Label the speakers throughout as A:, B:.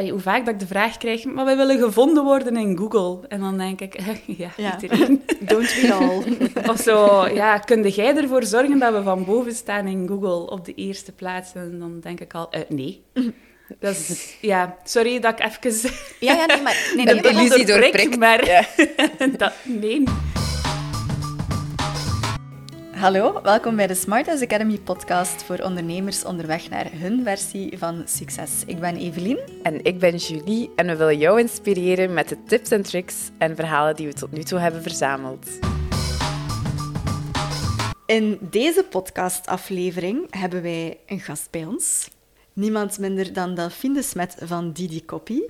A: allee, hoe vaak dat ik de vraag krijg, maar we willen gevonden worden in Google. En dan denk ik, ja,
B: Ja.
A: iedereen.
B: Don't we all.
A: Of zo, ja, kun jij ervoor zorgen dat we van boven staan in Google op de eerste plaats? En dan denk ik al, eh, nee. Dat is, ja, sorry dat ik even
B: Ja, ja, nee, maar... Nee,
C: Een
B: nee,
A: de
C: illusie doorprikt.
A: maar
C: Ja.
A: dat, nee.
B: Hallo, welkom bij de Smart House Academy podcast voor ondernemers onderweg naar hun versie van succes. Ik ben Evelien.
C: En ik ben Julie en we willen jou inspireren met de tips en tricks en verhalen die we tot nu toe hebben verzameld.
B: In deze podcastaflevering hebben wij een gast bij ons. Niemand minder dan Delphine de Smet van Didi Copy.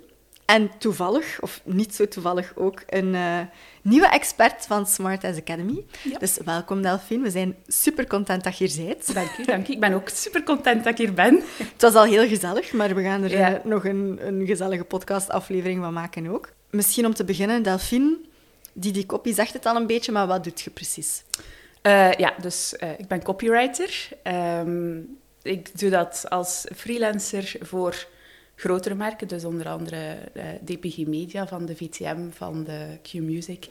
B: En toevallig, of niet zo toevallig ook, een eh, nieuwe expert van Smart House Academy.
A: Ja.
B: Dus welkom Delphine, we zijn super content dat je hier bent.
A: Dank u, dank u. Ik ben ook super content dat ik hier ben.
B: Het was al heel gezellig, maar we gaan er
A: Ja.
B: eh, nog een, een gezellige podcastaflevering van maken ook. Misschien om te beginnen, Delphine, Didi Copy zegt het al een beetje, maar wat doet je precies?
A: Eh, ja, dus ik ben copywriter. Ehm, ik doe dat als freelancer voor grotere merken, dus onder andere eh, DPG Media van de VTM, van de Q-Music.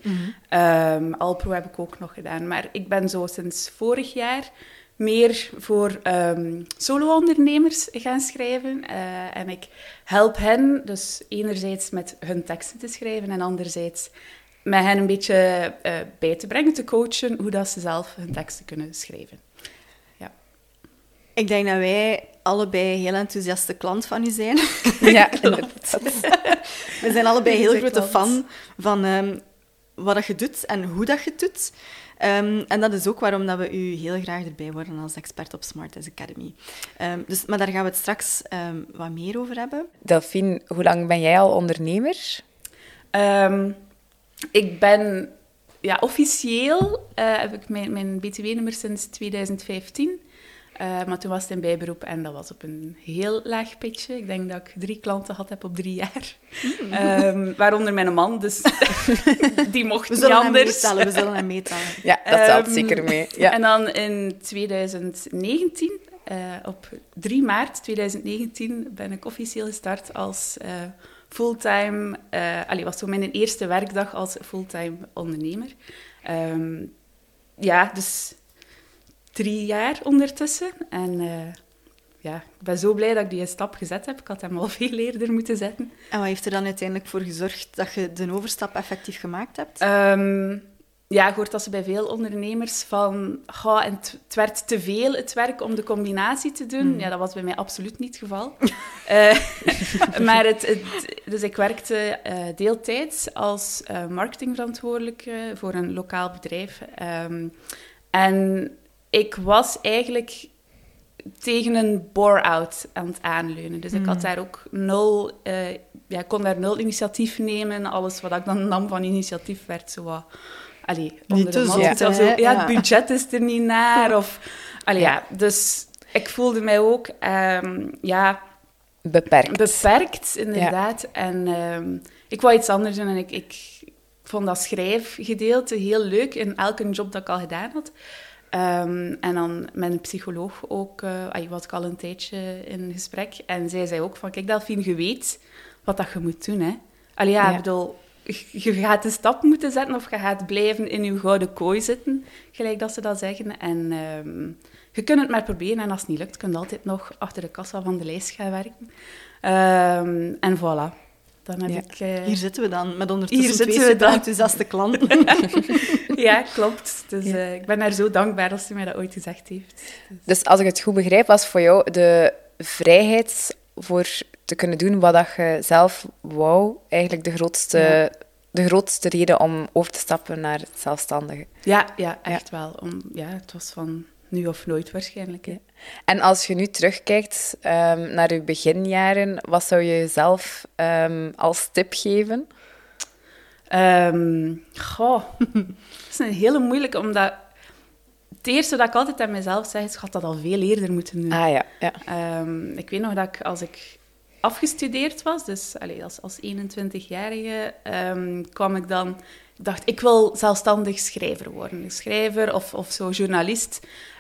A: Ehm, Alpro heb ik ook nog gedaan. Maar ik ben zo sinds vorig jaar meer voor ehm, solo-ondernemers gaan schrijven. Eh, en ik help hen dus enerzijds met hun teksten te schrijven en anderzijds met hen een beetje eh, bij te brengen, te coachen, hoe dat ze zelf hun teksten kunnen schrijven.
B: Ik denk dat wij allebei heel enthousiaste klant van u zijn.
C: Ja, inderdaad.
B: We zijn allebei heel grote
A: klant.
B: fan van ehm, wat dat je doet en hoe dat je het doet. Ehm, en dat is ook waarom dat we u heel graag erbij worden als expert op Smart as Academy. Ehm, dus, maar daar gaan we het straks ehm, wat meer over hebben.
C: Delphine, hoe lang ben jij al ondernemer?
A: Ehm, ik ben ja, officieel eh, heb ik mijn, mijn BTW-nummer sinds 2015. Eh, maar toen was het in bijberoep en dat was op een heel laag pitje. Ik denk dat ik drie klanten had heb op drie jaar. Ehm, waaronder mijn man, dus die mocht
B: We
A: niet
B: zullen hem
A: anders.
B: meetellen, we zullen hem meetellen.
C: Ja, dat telt
A: Ehm,
C: zeker mee. Ja.
A: En dan in 2019, eh, op 3 maart 2019, ben ik officieel gestart als eh, fulltime... eh allee, was zo mijn eerste werkdag als fulltime ondernemer. Ehm, ja, dus drie jaar ondertussen. En eh, ja, ik ben zo blij dat ik die stap gezet heb. Ik had hem al veel eerder moeten zetten.
B: En wat heeft er dan uiteindelijk voor gezorgd dat je de overstap effectief gemaakt hebt?
A: Ehm, ja, ik hoor dat ze bij veel ondernemers van... "Goh, en het, het werd te veel, het werk, om de combinatie te doen. Ja, dat was bij mij absoluut niet het geval. Eh, maar het, het, dus ik werkte eh, deeltijds als marketingverantwoordelijke voor een lokaal bedrijf. Ehm, en ik was eigenlijk tegen een bore-out aan het aanleunen. Dus ik had daar ook nul... eh, ja, kon daar nul initiatief nemen. Alles wat ik dan nam van initiatief werd zo wat... Allee, onder de mat. Ja. het budget is er niet naar. Of, allee, ja. dus ik voelde mij ook... ehm, ja,
C: Beperkt.
A: Beperkt, inderdaad. En ehm, ik wou iets anders doen en ik, ik vond dat schrijfgedeelte heel leuk in elke job dat ik al gedaan had. Ehm, en dan met een psycholoog ook, ah, was ik al een tijdje in gesprek. En zij zei ook van, kijk Delphine, je weet wat dat je moet doen. Hè? Allee, ja,
C: Ja.
A: ik bedoel, je je gaat de stap moeten zetten of je gaat blijven in je gouden kooi zitten, gelijk dat ze dat zeggen. En ehm, je kunt het maar proberen en als het niet lukt, kun je altijd nog achter de kassa van de lijst gaan werken. Ehm, en voilà. Dan heb
C: Ja.
A: ik... eh,
B: Hier zitten we dan, met ondertussen
A: Hier
B: twee
A: zitten we
B: super
A: dan.
B: enthousiaste klanten.
A: ja, klopt. Dus eh, ik ben haar zo dankbaar als ze mij dat ooit gezegd heeft.
C: Dus als ik het goed begrijp, was voor jou de vrijheid voor te kunnen doen wat dat je zelf wou, eigenlijk de grootste,
A: Ja.
C: de grootste reden om over te stappen naar het zelfstandige.
A: Ja, ja echt wel. Om, ja, het was van nu of nooit waarschijnlijk. Hè.
C: En als je nu terugkijkt ehm, naar je beginjaren, wat zou je jezelf ehm, als tip geven?
A: Ehm, goh, dat is een hele moeilijke, omdat het eerste dat ik altijd aan mezelf zeg, is, ik had dat al veel eerder moeten doen.
C: Ah ja, ja.
A: Ik weet nog dat ik, als ik afgestudeerd was, dus allee, als, als 21-jarige, ehm, kwam ik dan... Ik dacht, ik wil zelfstandig schrijver worden. Schrijver of, of zo journalist.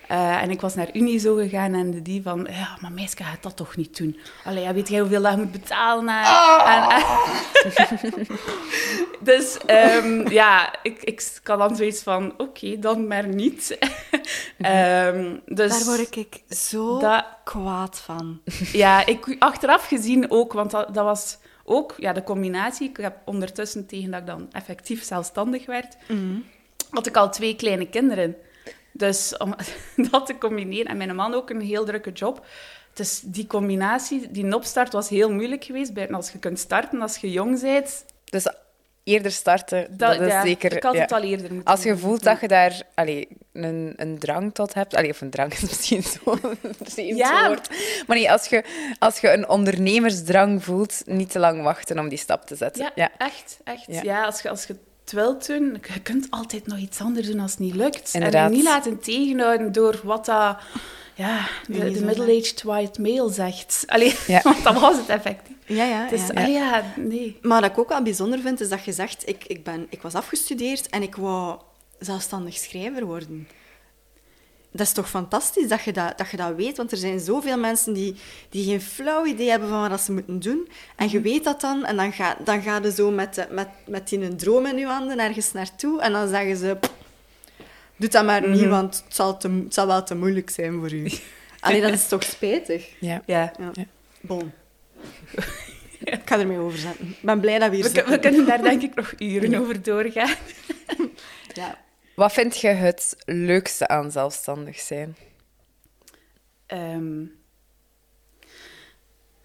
A: Eh, en ik was naar Unizo gegaan en die van, ja, maar meisje gaat dat toch niet doen? Allee, ja, weet jij hoeveel dat je moet betalen? En,
B: Ah!
A: en- dus ehm, ja, ik, ik had dan zoiets van, oké, dan maar niet. Ehm, dus
B: Daar word ik zo
A: dat,
B: kwaad van.
A: ja, ik achteraf gezien ook, want dat, dat was ook ja, de combinatie. Ik heb ondertussen, tegen dat ik dan effectief zelfstandig werd, had ik al twee kleine kinderen. Dus om dat te combineren, en mijn man ook een heel drukke job. Dus die combinatie, die opstart was heel moeilijk geweest. Buiten als je kunt starten als je jong bent.
C: Dus eerder starten, dat, is
A: ja,
C: zeker...
A: Ik had
C: ja.
A: het al eerder moeten
C: Als je
A: doen.
C: voelt dat je daar allee, een, een drang tot hebt... Allee, of een drang is misschien zo vreemd
A: Ja.
C: woord. Maar nee, als je, als je een ondernemersdrang voelt, niet te lang wachten om die stap te zetten.
A: Ja, echt. echt.
C: Ja.
A: als, je, als je wilt doen, je kunt altijd nog iets anders doen als het niet lukt.
C: Inderdaad.
A: En je niet laten tegenhouden door wat dat, ja, de, middle-aged white male zegt. Allee,
C: Ja.
A: want dat was het effectief.
B: Ja, ja.
A: Dus,
B: ja.
A: allee, ja, nee.
B: Maar wat ik ook wel bijzonder vind, is dat je zegt... Ik, ik, ben, ik was afgestudeerd en ik wou zelfstandig schrijver worden. Dat is toch fantastisch dat je dat, dat je dat weet, want er zijn zoveel mensen die, die geen flauw idee hebben van wat ze moeten doen. En je weet dat dan, en dan ga, dan ga je zo met, de- met, met die een droom in je handen ergens naartoe, en dan zeggen ze... "Pff, Doe dat maar niet, want het zal, te, het zal wel te moeilijk zijn voor u. Allee, dat is toch spijtig?
C: Ja.
A: Ja.
B: Ja.
C: Ja.
B: Bon. Ik ga ermee overzetten. Ik ben blij dat we hier
A: We,
B: zitten.
A: we kunnen daar denk ik nog uren over doorgaan.
B: Ja.
C: Wat vind je het leukste aan zelfstandig zijn?
A: Ehm,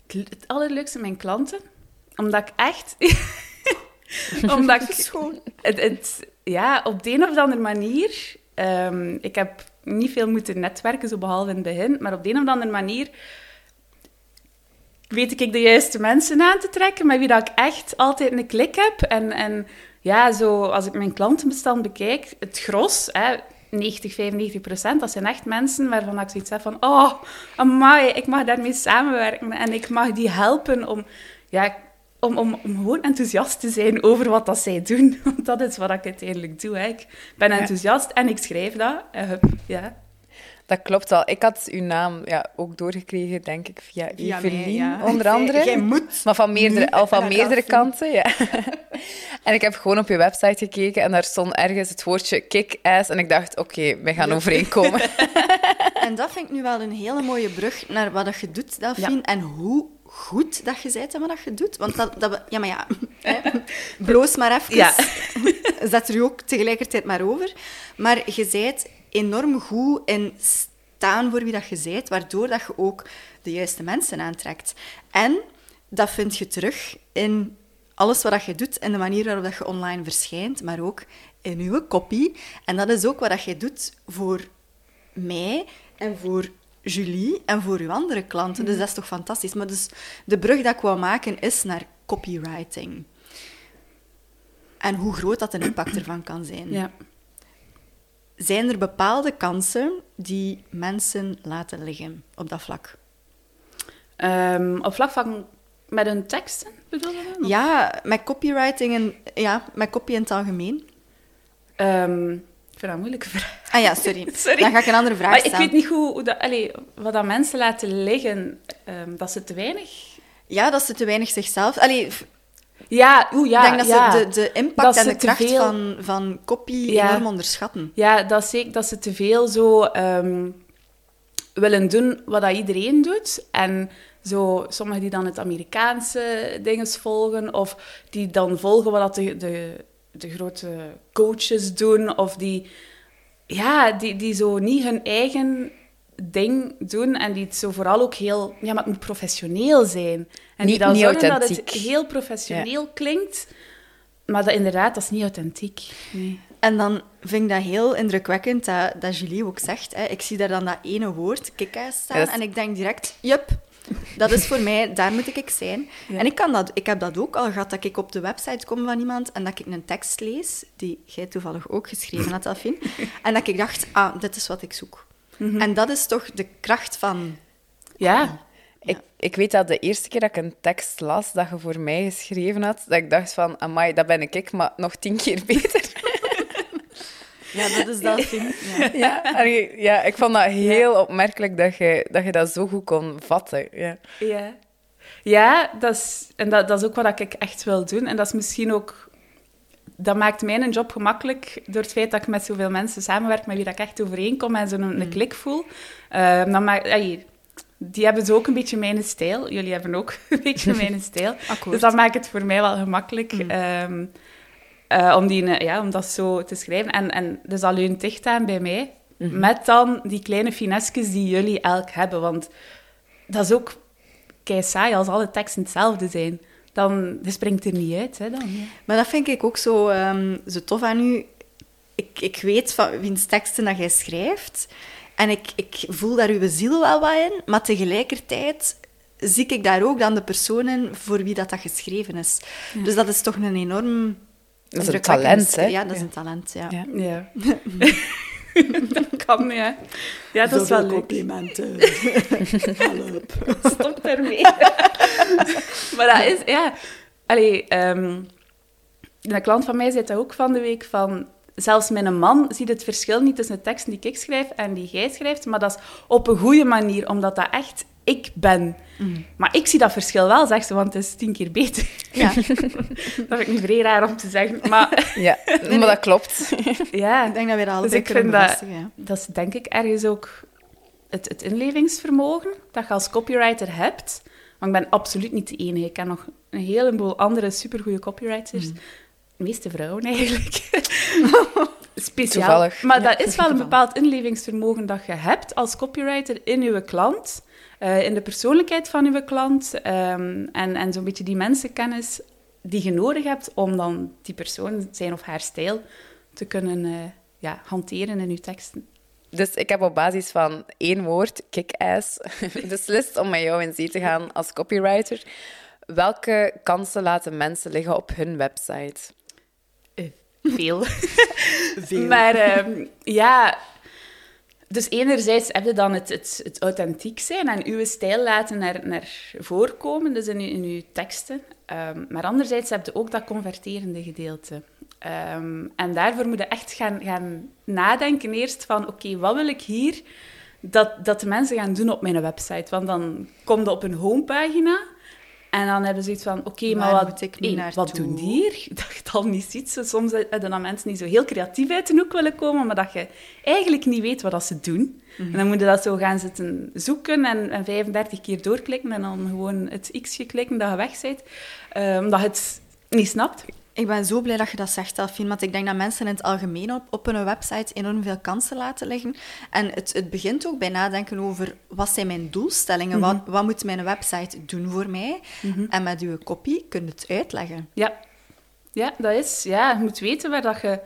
A: het, het allerleukste mijn klanten. Omdat ik echt... omdat ik...
B: Schoon.
A: Het, het, ja, op de een of andere manier... ehm, ik heb niet veel moeten netwerken, zo behalve in het begin. Maar op de een of andere manier weet ik de juiste mensen aan te trekken, met wie dat ik echt altijd een klik heb. En, en ja, zo, als ik mijn klantenbestand bekijk, het gros, hè, 90, 95 procent, dat zijn echt mensen waarvan ik zoiets heb van, oh, amai, ik mag daarmee samenwerken en ik mag die helpen om, ja, om, om, om gewoon enthousiast te zijn over wat dat zij doen. Want dat is wat ik uiteindelijk doe. Hè. Ik ben enthousiast en ik schrijf dat. Hup, ja.
C: Dat klopt al. Ik had uw naam ja, ook doorgekregen, denk ik, via Evelien,
B: ja.
C: onder andere.
B: jij moet
C: Maar van meerdere, al van meerdere kanten, ja. en ik heb gewoon op je website gekeken en daar stond ergens het woordje kick-ass. En ik dacht, oké, wij gaan overeenkomen.
B: En dat vind ik nu wel een hele mooie brug naar wat dat je doet, Delphine. En hoe goed dat je bent en wat dat je doet. Want dat... dat ja, maar ja. hè, Bloos maar even.
A: Ja.
B: Zet er u ook tegelijkertijd maar over. Maar je bent enorm goed in staan voor wie dat je bent, waardoor dat je ook de juiste mensen aantrekt. En dat vind je terug in alles wat dat je doet en de manier waarop dat je online verschijnt, maar ook in je copy. En dat is ook wat dat je doet voor mij en voor Julie en voor uw andere klanten. Dus dat is toch fantastisch. Maar dus de brug dat ik wou maken is naar copywriting. En hoe groot dat een impact ervan kan zijn.
A: Ja.
B: Zijn er bepaalde kansen die mensen laten liggen op dat vlak?
A: Ehm, op vlak van met hun teksten, bedoel je?
B: Ja, met copywriting en ja, met copy in het algemeen.
A: Ehm, ik vind dat een moeilijke vraag.
B: Ah ja, sorry.
A: Sorry.
B: Dan ga ik een andere vraag
A: Maar ik
B: stellen.
A: weet niet hoe, hoe dat, allee, wat dat mensen laten liggen, ehm, dat ze te weinig...
B: Ja, dat ze te weinig zichzelf... Allee,
A: Ja, oeh, ja,
B: ik denk dat
A: ja.
B: ze de, de impact
A: Dat
B: en de kracht
A: veel-
B: van, van copy
A: Ja.
B: enorm onderschatten.
A: Ja, dat zeker dat ze te veel zo ehm, willen doen wat dat iedereen doet. En zo, sommigen die dan het Amerikaanse dinges volgen, of die dan volgen wat dat de, de, de grote coaches doen, of die, ja, die, die zo niet hun eigen ding doen en die het zo vooral ook heel... Ja, maar het moet professioneel zijn. En die
C: Niet-
A: dan
C: niet
A: zorgen dat het heel professioneel klinkt, maar dat inderdaad, dat is niet authentiek. Nee.
B: En dan vind ik dat heel indrukwekkend dat, dat Julie ook zegt. Hè. Ik zie daar dan dat ene woord, kick-ass, staan. En ik denk direct, jup, dat is voor mij, daar moet ik zijn.
A: Ja.
B: En ik, kan dat, ik heb dat ook al gehad, dat ik op de website kom van iemand en dat ik een tekst lees, die jij toevallig ook geschreven had, Delphine. en dat ik dacht, ah, dit is wat ik zoek.
A: Mhm.
B: En dat is toch de kracht van...
A: Ja,
C: Ik, ik weet dat de eerste keer dat ik een tekst las dat je voor mij geschreven had, dat ik dacht van, amai, dat ben ik, maar nog tien keer beter.
B: Ja, dat is dat. Ja.
C: Ja, je- ja, ik vond dat heel opmerkelijk dat je, dat je dat zo goed kon vatten. Ja.
A: Ja, ja dat is, en dat, dat is ook wat ik echt wil doen. En dat is misschien ook... Dat maakt mijn job gemakkelijk door het feit dat ik met zoveel mensen samenwerk met wie dat ik echt overeenkom en zo'n een
B: Mm.
A: klik voel. Ehm, dan maakt, die hebben zo ook een beetje mijn stijl. Jullie hebben ook een beetje mijn stijl. Dus dat maakt het voor mij wel gemakkelijk
B: Mm.
A: ehm, eh, om, die, eh, ja, om dat zo te schrijven. En, en dus al hun dicht aan bij mij,
B: Mhm.
A: met dan die kleine finesses die jullie elk hebben. Want dat is ook kei saai als alle teksten hetzelfde zijn. Dan dat springt er niet uit. Hè, dan, ja.
B: Maar dat vind ik ook zo, ehm, zo tof aan u. Ik, ik weet van wiens teksten dat jij schrijft. En ik, ik voel daar uw ziel wel wat in. Maar tegelijkertijd zie ik daar ook dan de personen voor wie dat, dat geschreven is. Dus dat is toch een enorm...
C: Dat is een talent, hè?
B: Ja, dat is
C: Ja.
B: een talent, ja.
C: Ja.
A: Ja. kan, ja. Ja, dat is wel leuk.
B: complimenten. Help.
A: Stop ermee. maar dat is, ja... Allee, ehm, een klant van mij zei dat ook van de week, van... Zelfs mijn man ziet het verschil niet tussen de teksten die ik schrijf en die jij schrijft, maar dat is op een goede manier, omdat dat echt ik ben. Maar ik zie dat verschil wel, zegt ze, want het is tien keer beter.
B: Ja.
A: dat vind ik nu vrij raar om te zeggen, maar
C: Ja, maar dat klopt.
A: ja...
B: Ik denk dat we dat
A: Dus
B: altijd
A: ik vind
B: kunnen
A: dat.
B: Ja.
A: dat is denk ik ergens ook het, het inlevingsvermogen dat je als copywriter hebt. Want ik ben absoluut niet de enige. Ik ken nog een heleboel andere supergoeie copywriters. De meeste vrouwen eigenlijk. Speciaal.
C: Toevallig.
A: Maar
B: Ja,
A: dat is wel een bepaald inlevingsvermogen dat je hebt als copywriter in je klant. eh, in de persoonlijkheid van je klant. ehm, en en zo'n beetje die mensenkennis die je nodig hebt om dan die persoon, zijn of haar stijl, te kunnen eh, ja, hanteren in je teksten.
C: Dus ik heb op basis van één woord, kick-ass, beslist om met jou in zee te gaan als copywriter. Welke kansen laten mensen liggen op hun website?
A: Veel. Maar ehm, ja, dus enerzijds heb je dan het, het, het authentiek zijn en uw stijl laten naar, naar voorkomen, dus in uw, in uw teksten. Ehm, maar anderzijds heb je ook dat converterende gedeelte. Ehm, en daarvoor moet je echt gaan, gaan nadenken eerst van, oké, wat wil ik hier dat, dat de mensen gaan doen op mijn website? Want dan kom je op een homepagina en dan hebben ze zoiets van, oké, maar wat, hey, wat doen die hier? Dat je het al niet ziet. Soms hebben dan mensen die zo heel creatief uit de hoek willen komen, maar dat je eigenlijk niet weet wat dat ze doen.
B: Mhm.
A: En dan moet je dat zo gaan zitten zoeken en, en 35 keer doorklikken en dan gewoon het x'je klikken dat je weg bent, omdat je het niet snapt.
B: Ik ben zo blij dat je dat zegt, Delphine, want ik denk dat mensen in het algemeen op, op hun website enorm veel kansen laten liggen. En het, het begint ook bij nadenken over wat zijn mijn doelstellingen, wat, wat moet mijn website doen voor mij? En met uw kopie kun je het uitleggen.
A: Ja. ja, dat is. Ja, je moet weten waar dat je...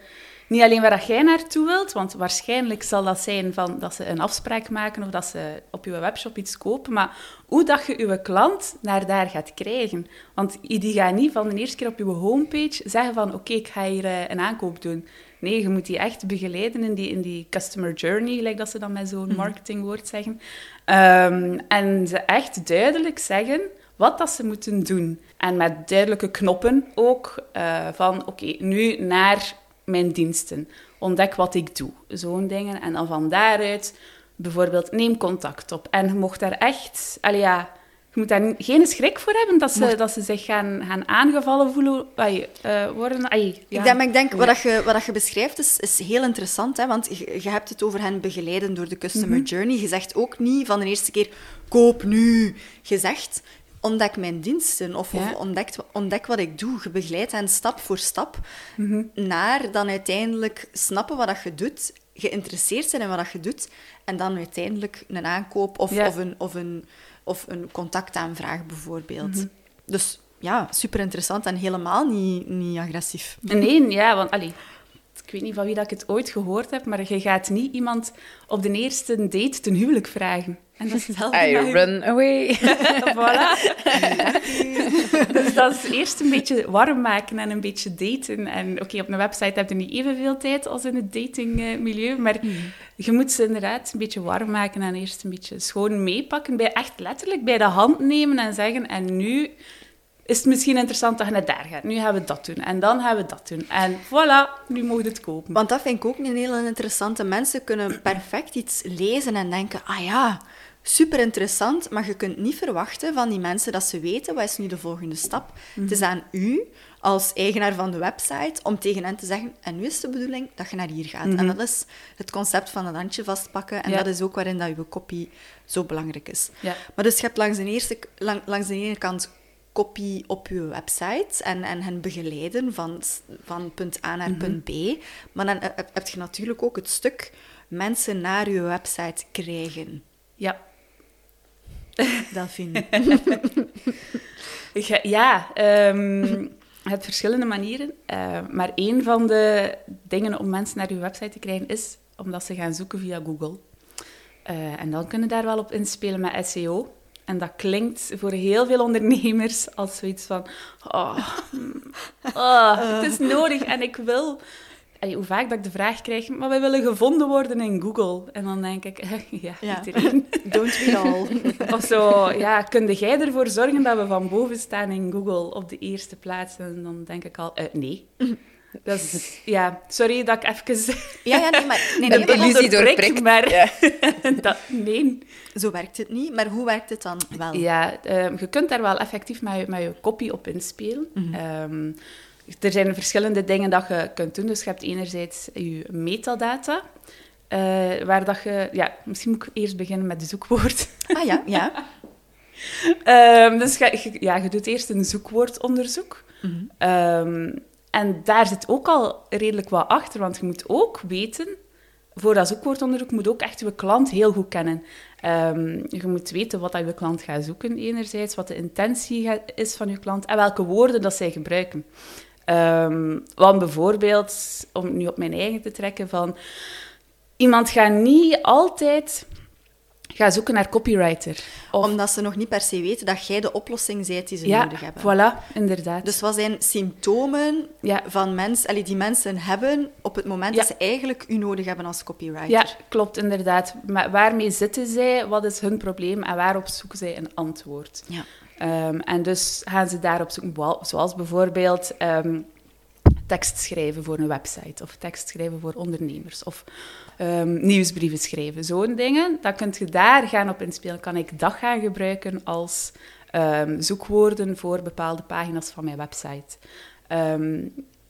A: Niet alleen waar dat jij naartoe wilt, want waarschijnlijk zal dat zijn van dat ze een afspraak maken of dat ze op je webshop iets kopen, maar hoe dat je je klant naar daar gaat krijgen. Want die gaat niet van de eerste keer op je homepage zeggen van oké, ik ga hier eh, een aankoop doen. Nee, je moet die echt begeleiden in die, in die customer journey, gelijk dat ze dan met zo'n marketingwoord zeggen. Ehm, en ze echt duidelijk zeggen wat dat ze moeten doen. En met duidelijke knoppen ook eh, van oké, nu naar mijn diensten. Ontdek wat ik doe. Zo'n dingen. En dan van daaruit bijvoorbeeld neem contact op. En je mocht daar echt... Allee, ja, je moet daar geen schrik voor hebben dat ze, dat ze zich gaan, gaan aangevallen voelen ai, eh, worden. Ja.
B: Ik denk, maar ik denk wat, dat je, wat dat je beschrijft is, is heel interessant, hè? want je, je hebt het over hen begeleiden door de customer journey. Je zegt ook niet van de eerste keer, koop nu. Je zegt, ontdek mijn diensten of,
A: Ja.
B: of ontdek, ontdek wat ik doe. Je begeleidt hen stap voor stap naar dan uiteindelijk snappen wat dat je doet, geïnteresseerd zijn in wat dat je doet en dan uiteindelijk een aankoop of,
A: Ja.
B: of, een, of, een, of een contactaanvraag bijvoorbeeld. Dus ja, super interessant en helemaal niet, niet agressief.
A: Nee, ja, want allee, ik weet niet van wie dat ik het ooit gehoord heb, maar je gaat niet iemand op de eerste date ten huwelijk vragen. En dat is hetzelfde
C: I run away.
A: voilà. dus dat is eerst een beetje warm maken en een beetje daten. En oké, op een website heb je niet evenveel tijd als in het datingmilieu, maar je moet ze inderdaad een beetje warm maken en eerst een beetje schoon meepakken. Bij, echt letterlijk bij de hand nemen en zeggen, en nu is het misschien interessant dat je naar daar gaat. Nu gaan we dat doen. En dan gaan we dat doen. En voilà, nu mogen we het kopen.
B: Want dat vind ik ook een hele interessante. Mensen kunnen perfect iets lezen en denken, ah ja, super interessant, maar je kunt niet verwachten van die mensen dat ze weten wat is nu de volgende stap. Het is aan u als eigenaar van de website om tegen hen te zeggen, en nu is de bedoeling dat je naar hier gaat. En dat is het concept van het handje vastpakken en
A: Ja.
B: dat is ook waarin dat je copy zo belangrijk is.
A: Ja.
B: Maar dus je hebt langs de, eerste, lang- langs de ene kant copy op je website en, en hen begeleiden van, van punt A naar punt B. Maar dan heb je natuurlijk ook het stuk mensen naar je website krijgen.
A: Ja.
B: Ik.
A: Ja, je hebt verschillende manieren. eh, maar een van de dingen om mensen naar je website te krijgen is omdat ze gaan zoeken via Google. Eh, en dan kunnen daar wel op inspelen met SEO. En dat klinkt voor heel veel ondernemers als zoiets van... Oh, mm, oh, het is nodig en ik wil... Allee, hoe vaak dat ik de vraag krijg, maar wij willen gevonden worden in Google. En dan denk ik, ja,
B: Ja.
A: iedereen.
B: Don't we all.
A: Of zo, ja, kun jij ervoor zorgen dat we van boven staan in Google op de eerste plaats? En dan denk ik al, eh, nee. Dat is, ja, sorry dat ik even
B: Ja, ja, nee, maar, nee,
C: Een
B: nee, maar
C: illusie doorprikt.
A: maar
C: Ja.
A: dat, nee.
B: zo werkt het niet. Maar hoe werkt het dan wel?
A: Ja, ehm, je kunt daar wel effectief met je, met je copy op inspelen. Ehm, er zijn verschillende dingen dat je kunt doen. Dus je hebt enerzijds je metadata, eh, waar dat je... Ja, misschien moet ik eerst beginnen met de zoekwoord.
B: Ah ja, ja.
A: Ehm, dus je, ja, je doet eerst een zoekwoordonderzoek. Ehm, en daar zit ook al redelijk wat achter, want je moet ook weten, voor dat zoekwoordonderzoek moet ook echt je klant heel goed kennen. Ehm, je moet weten wat dat je klant gaat zoeken, enerzijds, wat de intentie is van je klant en welke woorden dat zij gebruiken. Ehm, want bijvoorbeeld, om nu op mijn eigen te trekken, van iemand gaat niet altijd gaan zoeken naar copywriter. Of
B: Omdat ze nog niet per se weten dat jij de oplossing bent die ze
A: ja,
B: nodig hebben.
A: voilà, inderdaad.
B: Dus wat zijn symptomen
A: Ja.
B: van mensen, die mensen hebben op het moment
A: Ja.
B: dat ze eigenlijk u nodig hebben als copywriter?
A: ja, klopt, inderdaad. Maar waarmee zitten zij? Wat is hun probleem? En waarop zoeken zij een antwoord?
B: Ja.
A: Ehm, en dus gaan ze daarop zoeken, zoals bijvoorbeeld ehm, tekst schrijven voor een website, of tekst schrijven voor ondernemers, of ehm, nieuwsbrieven schrijven. Zo'n dingen, dan kun je daar gaan op inspelen. Kan ik dat gaan gebruiken als zoekwoorden voor bepaalde pagina's van mijn website?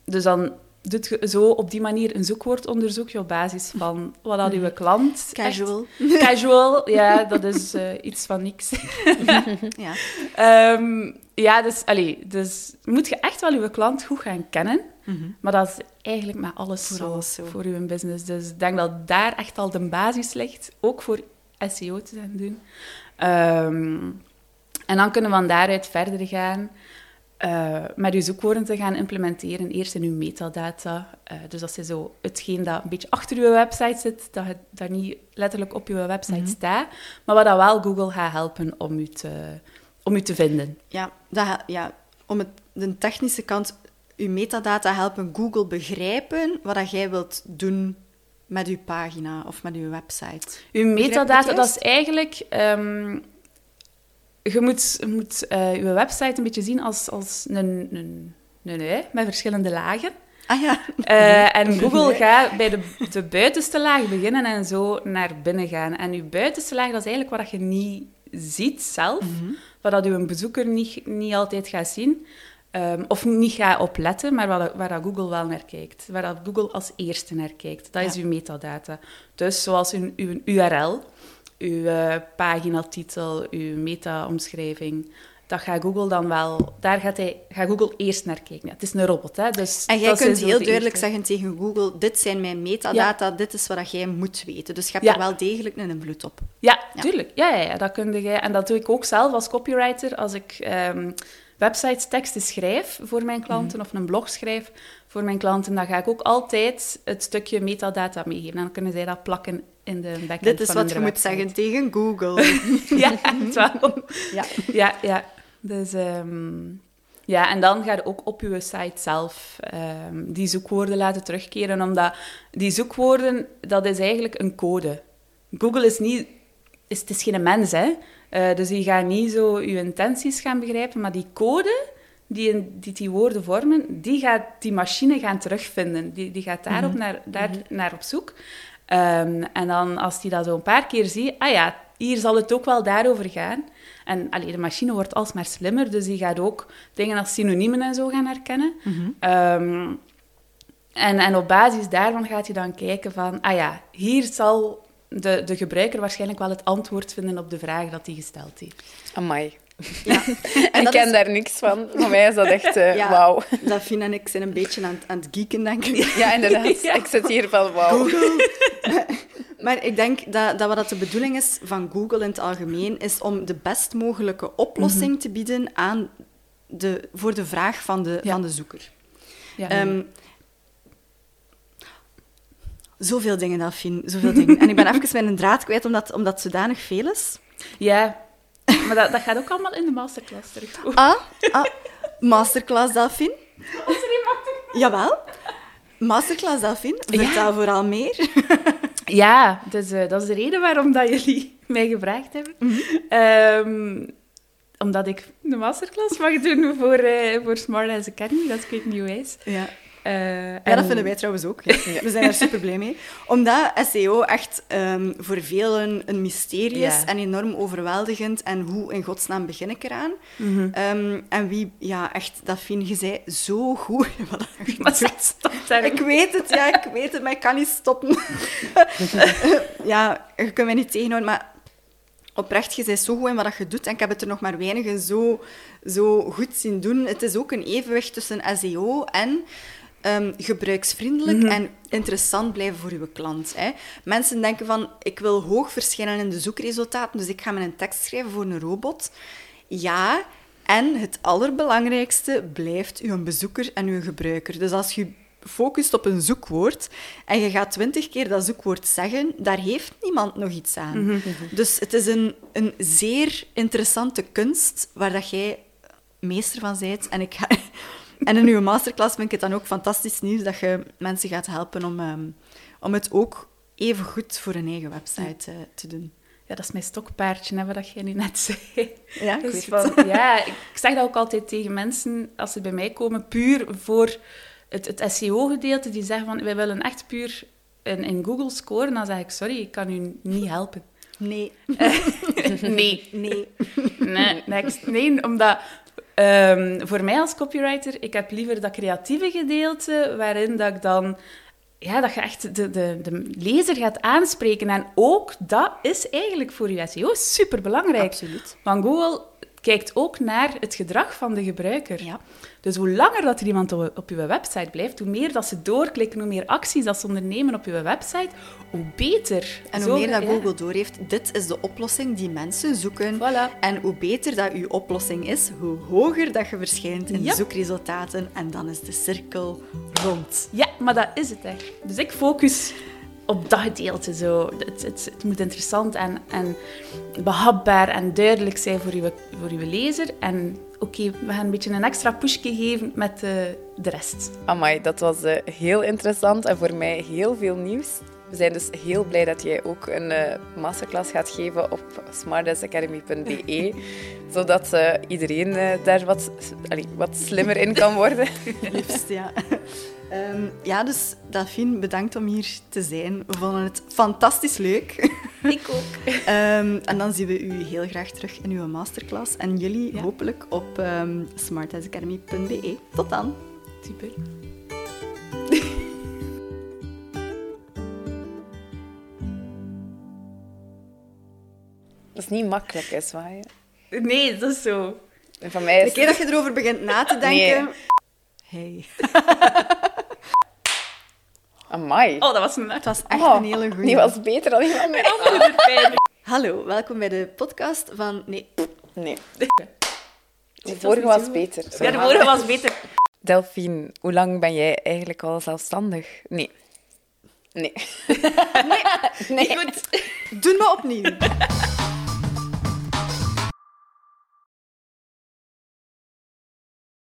A: Dus dan doet je zo op die manier een zoekwoordonderzoekje op basis van wat had uw klant... echt-
B: Casual.
A: Casual, ja, dat is eh, iets van niks.
B: Ja.
A: Ehm, ja, dus, allee, dus moet je echt wel je klant goed gaan kennen. Maar dat is eigenlijk met alles,
B: Voor
A: zo,
B: alles zo.
A: voor uw business. Dus ik denk dat daar echt al de basis ligt, ook voor SEO te gaan doen. Ehm, en dan kunnen we van daaruit verder gaan eh, met uw zoekwoorden te gaan implementeren. Eerst in uw metadata. Eh, dus dat is zo hetgeen dat een beetje achter uw website zit, dat het daar niet letterlijk op uw website staat, maar wat dat wel Google gaat helpen om u te, om u te vinden.
B: Ja, dat, ja, om het, de technische kant, uw metadata helpen Google begrijpen wat dat jij wilt doen met uw pagina of met uw website.
A: Uw metadata, dat is eigenlijk... ehm, je moet, je moet eh, je website een beetje zien als, als een, een, een met verschillende lagen.
B: Ah ja,
A: Eh, en Google gaat bij de, de buitenste laag beginnen en zo naar binnen gaan. En uw buitenste laag, dat is eigenlijk wat je niet ziet zelf, wat dat uw bezoeker niet, niet altijd gaat zien. ehm, of niet gaat opletten, maar waar, waar dat Google wel naar kijkt. Waar dat Google als eerste naar kijkt. Dat is uw metadata. Dus zoals uw, uw URL, uw eh, paginatitel, uw meta-omschrijving... Dat gaat Google dan wel... Daar gaat, hij, gaat Google eerst naar kijken. Het is een robot, hè. Dus
B: en jij kunt heel
A: de
B: duidelijk
A: eerste.
B: zeggen tegen Google, dit zijn mijn metadata, dit is wat jij moet weten. Dus je hebt
A: Ja.
B: er wel degelijk een invloed op.
A: Ja,
B: Ja.
A: tuurlijk. Ja, ja, ja, dat kun je. En dat doe ik ook zelf als copywriter. Als ik ehm websites, teksten schrijf voor mijn klanten of een blog schrijf voor mijn klanten, dan ga ik ook altijd het stukje metadata meegeven. En dan kunnen zij dat plakken in de backend
B: Dit is
A: van
B: wat je moet zeggen tegen Google.
A: ja, wel.
B: ja.
A: Ja, ja. Dus, ehm, ja, en dan ga je ook op je site zelf ehm, die zoekwoorden laten terugkeren, omdat die zoekwoorden, dat is eigenlijk een code. Google is niet... Is, het is geen mens, hè. Eh, dus die gaat niet zo je intenties gaan begrijpen, maar die code, die, in- die die woorden vormen, die gaat die machine gaan terugvinden. Die, die gaat daarop naar, daar naar op zoek. Ehm, en dan, als die dat zo een paar keer ziet, ah ja, hier zal het ook wel daarover gaan. En allee, de machine wordt alsmaar slimmer, dus die gaat ook dingen als synoniemen en zo gaan herkennen. Ehm, en, en op basis daarvan gaat hij dan kijken van, ah ja, hier zal de, de gebruiker waarschijnlijk wel het antwoord vinden op de vraag dat hij gesteld heeft.
C: Amai.
B: Ja. En
C: ik
B: dat
C: ken
B: is-
C: daar niks van. Voor mij is dat echt eh,
B: Ja,
C: wauw.
B: Dafine en ik zijn een beetje aan, het- aan het geeken, denk ik.
C: Ja, inderdaad.
A: Ja.
C: Ik zit hier van wauw.
B: Maar ik denk dat, dat wat dat de bedoeling is van Google in het algemeen, is om de best mogelijke oplossing te bieden aan de, voor de vraag van de, van de zoeker.
A: Ja.
B: Ehm, zoveel dingen, Delphine, zoveel dingen. En ik ben even mijn draad kwijt, omdat, omdat het zodanig veel is.
A: ja, maar dat, dat gaat ook allemaal in de masterclass terug.
B: Ah, ah masterclass Delphine. Jawel. Masterclass Delphine. Vertel vooral meer.
A: Ja, dus eh, dat is de reden waarom dat jullie mij gevraagd hebben. Ehm, omdat ik de masterclass mag doen voor, eh, voor Smart As Academy, dat is Quick New Ways.
B: Ja.
A: Eh,
B: Ja,
A: en-
B: dat vinden wij trouwens ook. We zijn er super blij mee. Omdat SEO echt ehm, voor velen een mysterie is en enorm overweldigend. En hoe in godsnaam begin ik eraan? Ehm, en wie, ja, echt, Daphine, je zei zo goed. Wat
A: dat
B: Ik weet het, ja, ik weet het, maar ik kan niet stoppen. ja, je kunt mij niet tegenhouden, maar oprecht, je bent zo goed in wat je doet en ik heb het er nog maar weinigen zo, zo goed zien doen. Het is ook een evenwicht tussen SEO en ehm, gebruiksvriendelijk en interessant blijven voor je klant. Hè. Mensen denken van, ik wil hoog verschijnen in de zoekresultaten, dus ik ga mijn tekst schrijven voor een robot. Ja, en het allerbelangrijkste blijft uw bezoeker en uw gebruiker. Dus als je focust op een zoekwoord en je gaat twintig keer dat zoekwoord zeggen, daar heeft niemand nog iets aan. Dus het is een, een zeer interessante kunst waar dat jij meester van bent. En, ik ga, en in uw masterclass vind ik het dan ook fantastisch nieuws dat je mensen gaat helpen om, ehm, om het ook even goed voor hun eigen website eh, te doen.
A: Ja, dat is mijn stokpaardje, hè, wat jij nu net zei.
B: Ja, ik
A: Dus
B: weet
A: van, ja, ik zeg dat ook altijd tegen mensen als ze bij mij komen, puur voor het, het SEO-gedeelte. Die zeggen van, wij willen echt puur in, in Google scoren. Dan zeg ik, sorry, ik kan u niet helpen.
B: Nee.
A: nee.
B: Nee.
A: Nee, next. Nee, omdat ehm, voor mij als copywriter, ik heb liever dat creatieve gedeelte, waarin dat ik dan... Ja, dat je echt de, de, de lezer gaat aanspreken. En ook dat is eigenlijk voor je SEO superbelangrijk.
B: Absoluut.
A: Want Google kijkt ook naar het gedrag van de gebruiker.
B: Ja.
A: Dus hoe langer dat er iemand op, je website blijft, hoe meer dat ze doorklikken, hoe meer acties dat ze ondernemen op je website, hoe beter.
B: En
A: Zo
B: hoe meer dat
A: ja.
B: Google doorheeft, dit is de oplossing die mensen zoeken.
A: Voilà.
B: En hoe beter dat uw oplossing is, hoe hoger dat je verschijnt in
A: Ja.
B: zoekresultaten. En dan is de cirkel rond.
A: Ja, maar dat is het echt. Dus ik focus op dat gedeelte zo. Het, het, het moet interessant en, en behapbaar en duidelijk zijn voor uw, voor uw lezer. En oké, we gaan een beetje een extra pushje geven met de, de rest.
C: Amai, dat was eh, heel interessant en voor mij heel veel nieuws. We zijn dus heel blij dat jij ook een eh, masterclass gaat geven op smartestacademy.be, zodat eh, iedereen daar wat, allee, wat slimmer in kan worden.
B: Liefst, ja. Ehm, ja, dus Daphine, bedankt om hier te zijn. We vonden het fantastisch leuk.
A: Ik ook.
B: Ehm, en dan zien we u heel graag terug in uw masterclass. En jullie
A: Ja.
B: hopelijk op ehm smartacademy.be. Tot dan.
A: Super.
C: Dat is niet makkelijk, is waar. hè?
A: Nee, dat is zo.
C: En van mij
B: De
C: is
B: keer dat je erover begint na te denken... Hey.
C: Amai.
A: Oh, dat was een
B: Het was echt
C: Oh,
B: een hele goede.
C: Die was beter dan iemand mij.
A: pijn.
B: Hallo, welkom bij de podcast van... Nee,
C: Nee.
A: De
C: De vorige was beter.
A: Ja, de vorige was beter.
C: Delphine, hoe lang ben jij eigenlijk al zelfstandig? Nee. Nee. nee.
A: Goed.
B: doe maar opnieuw.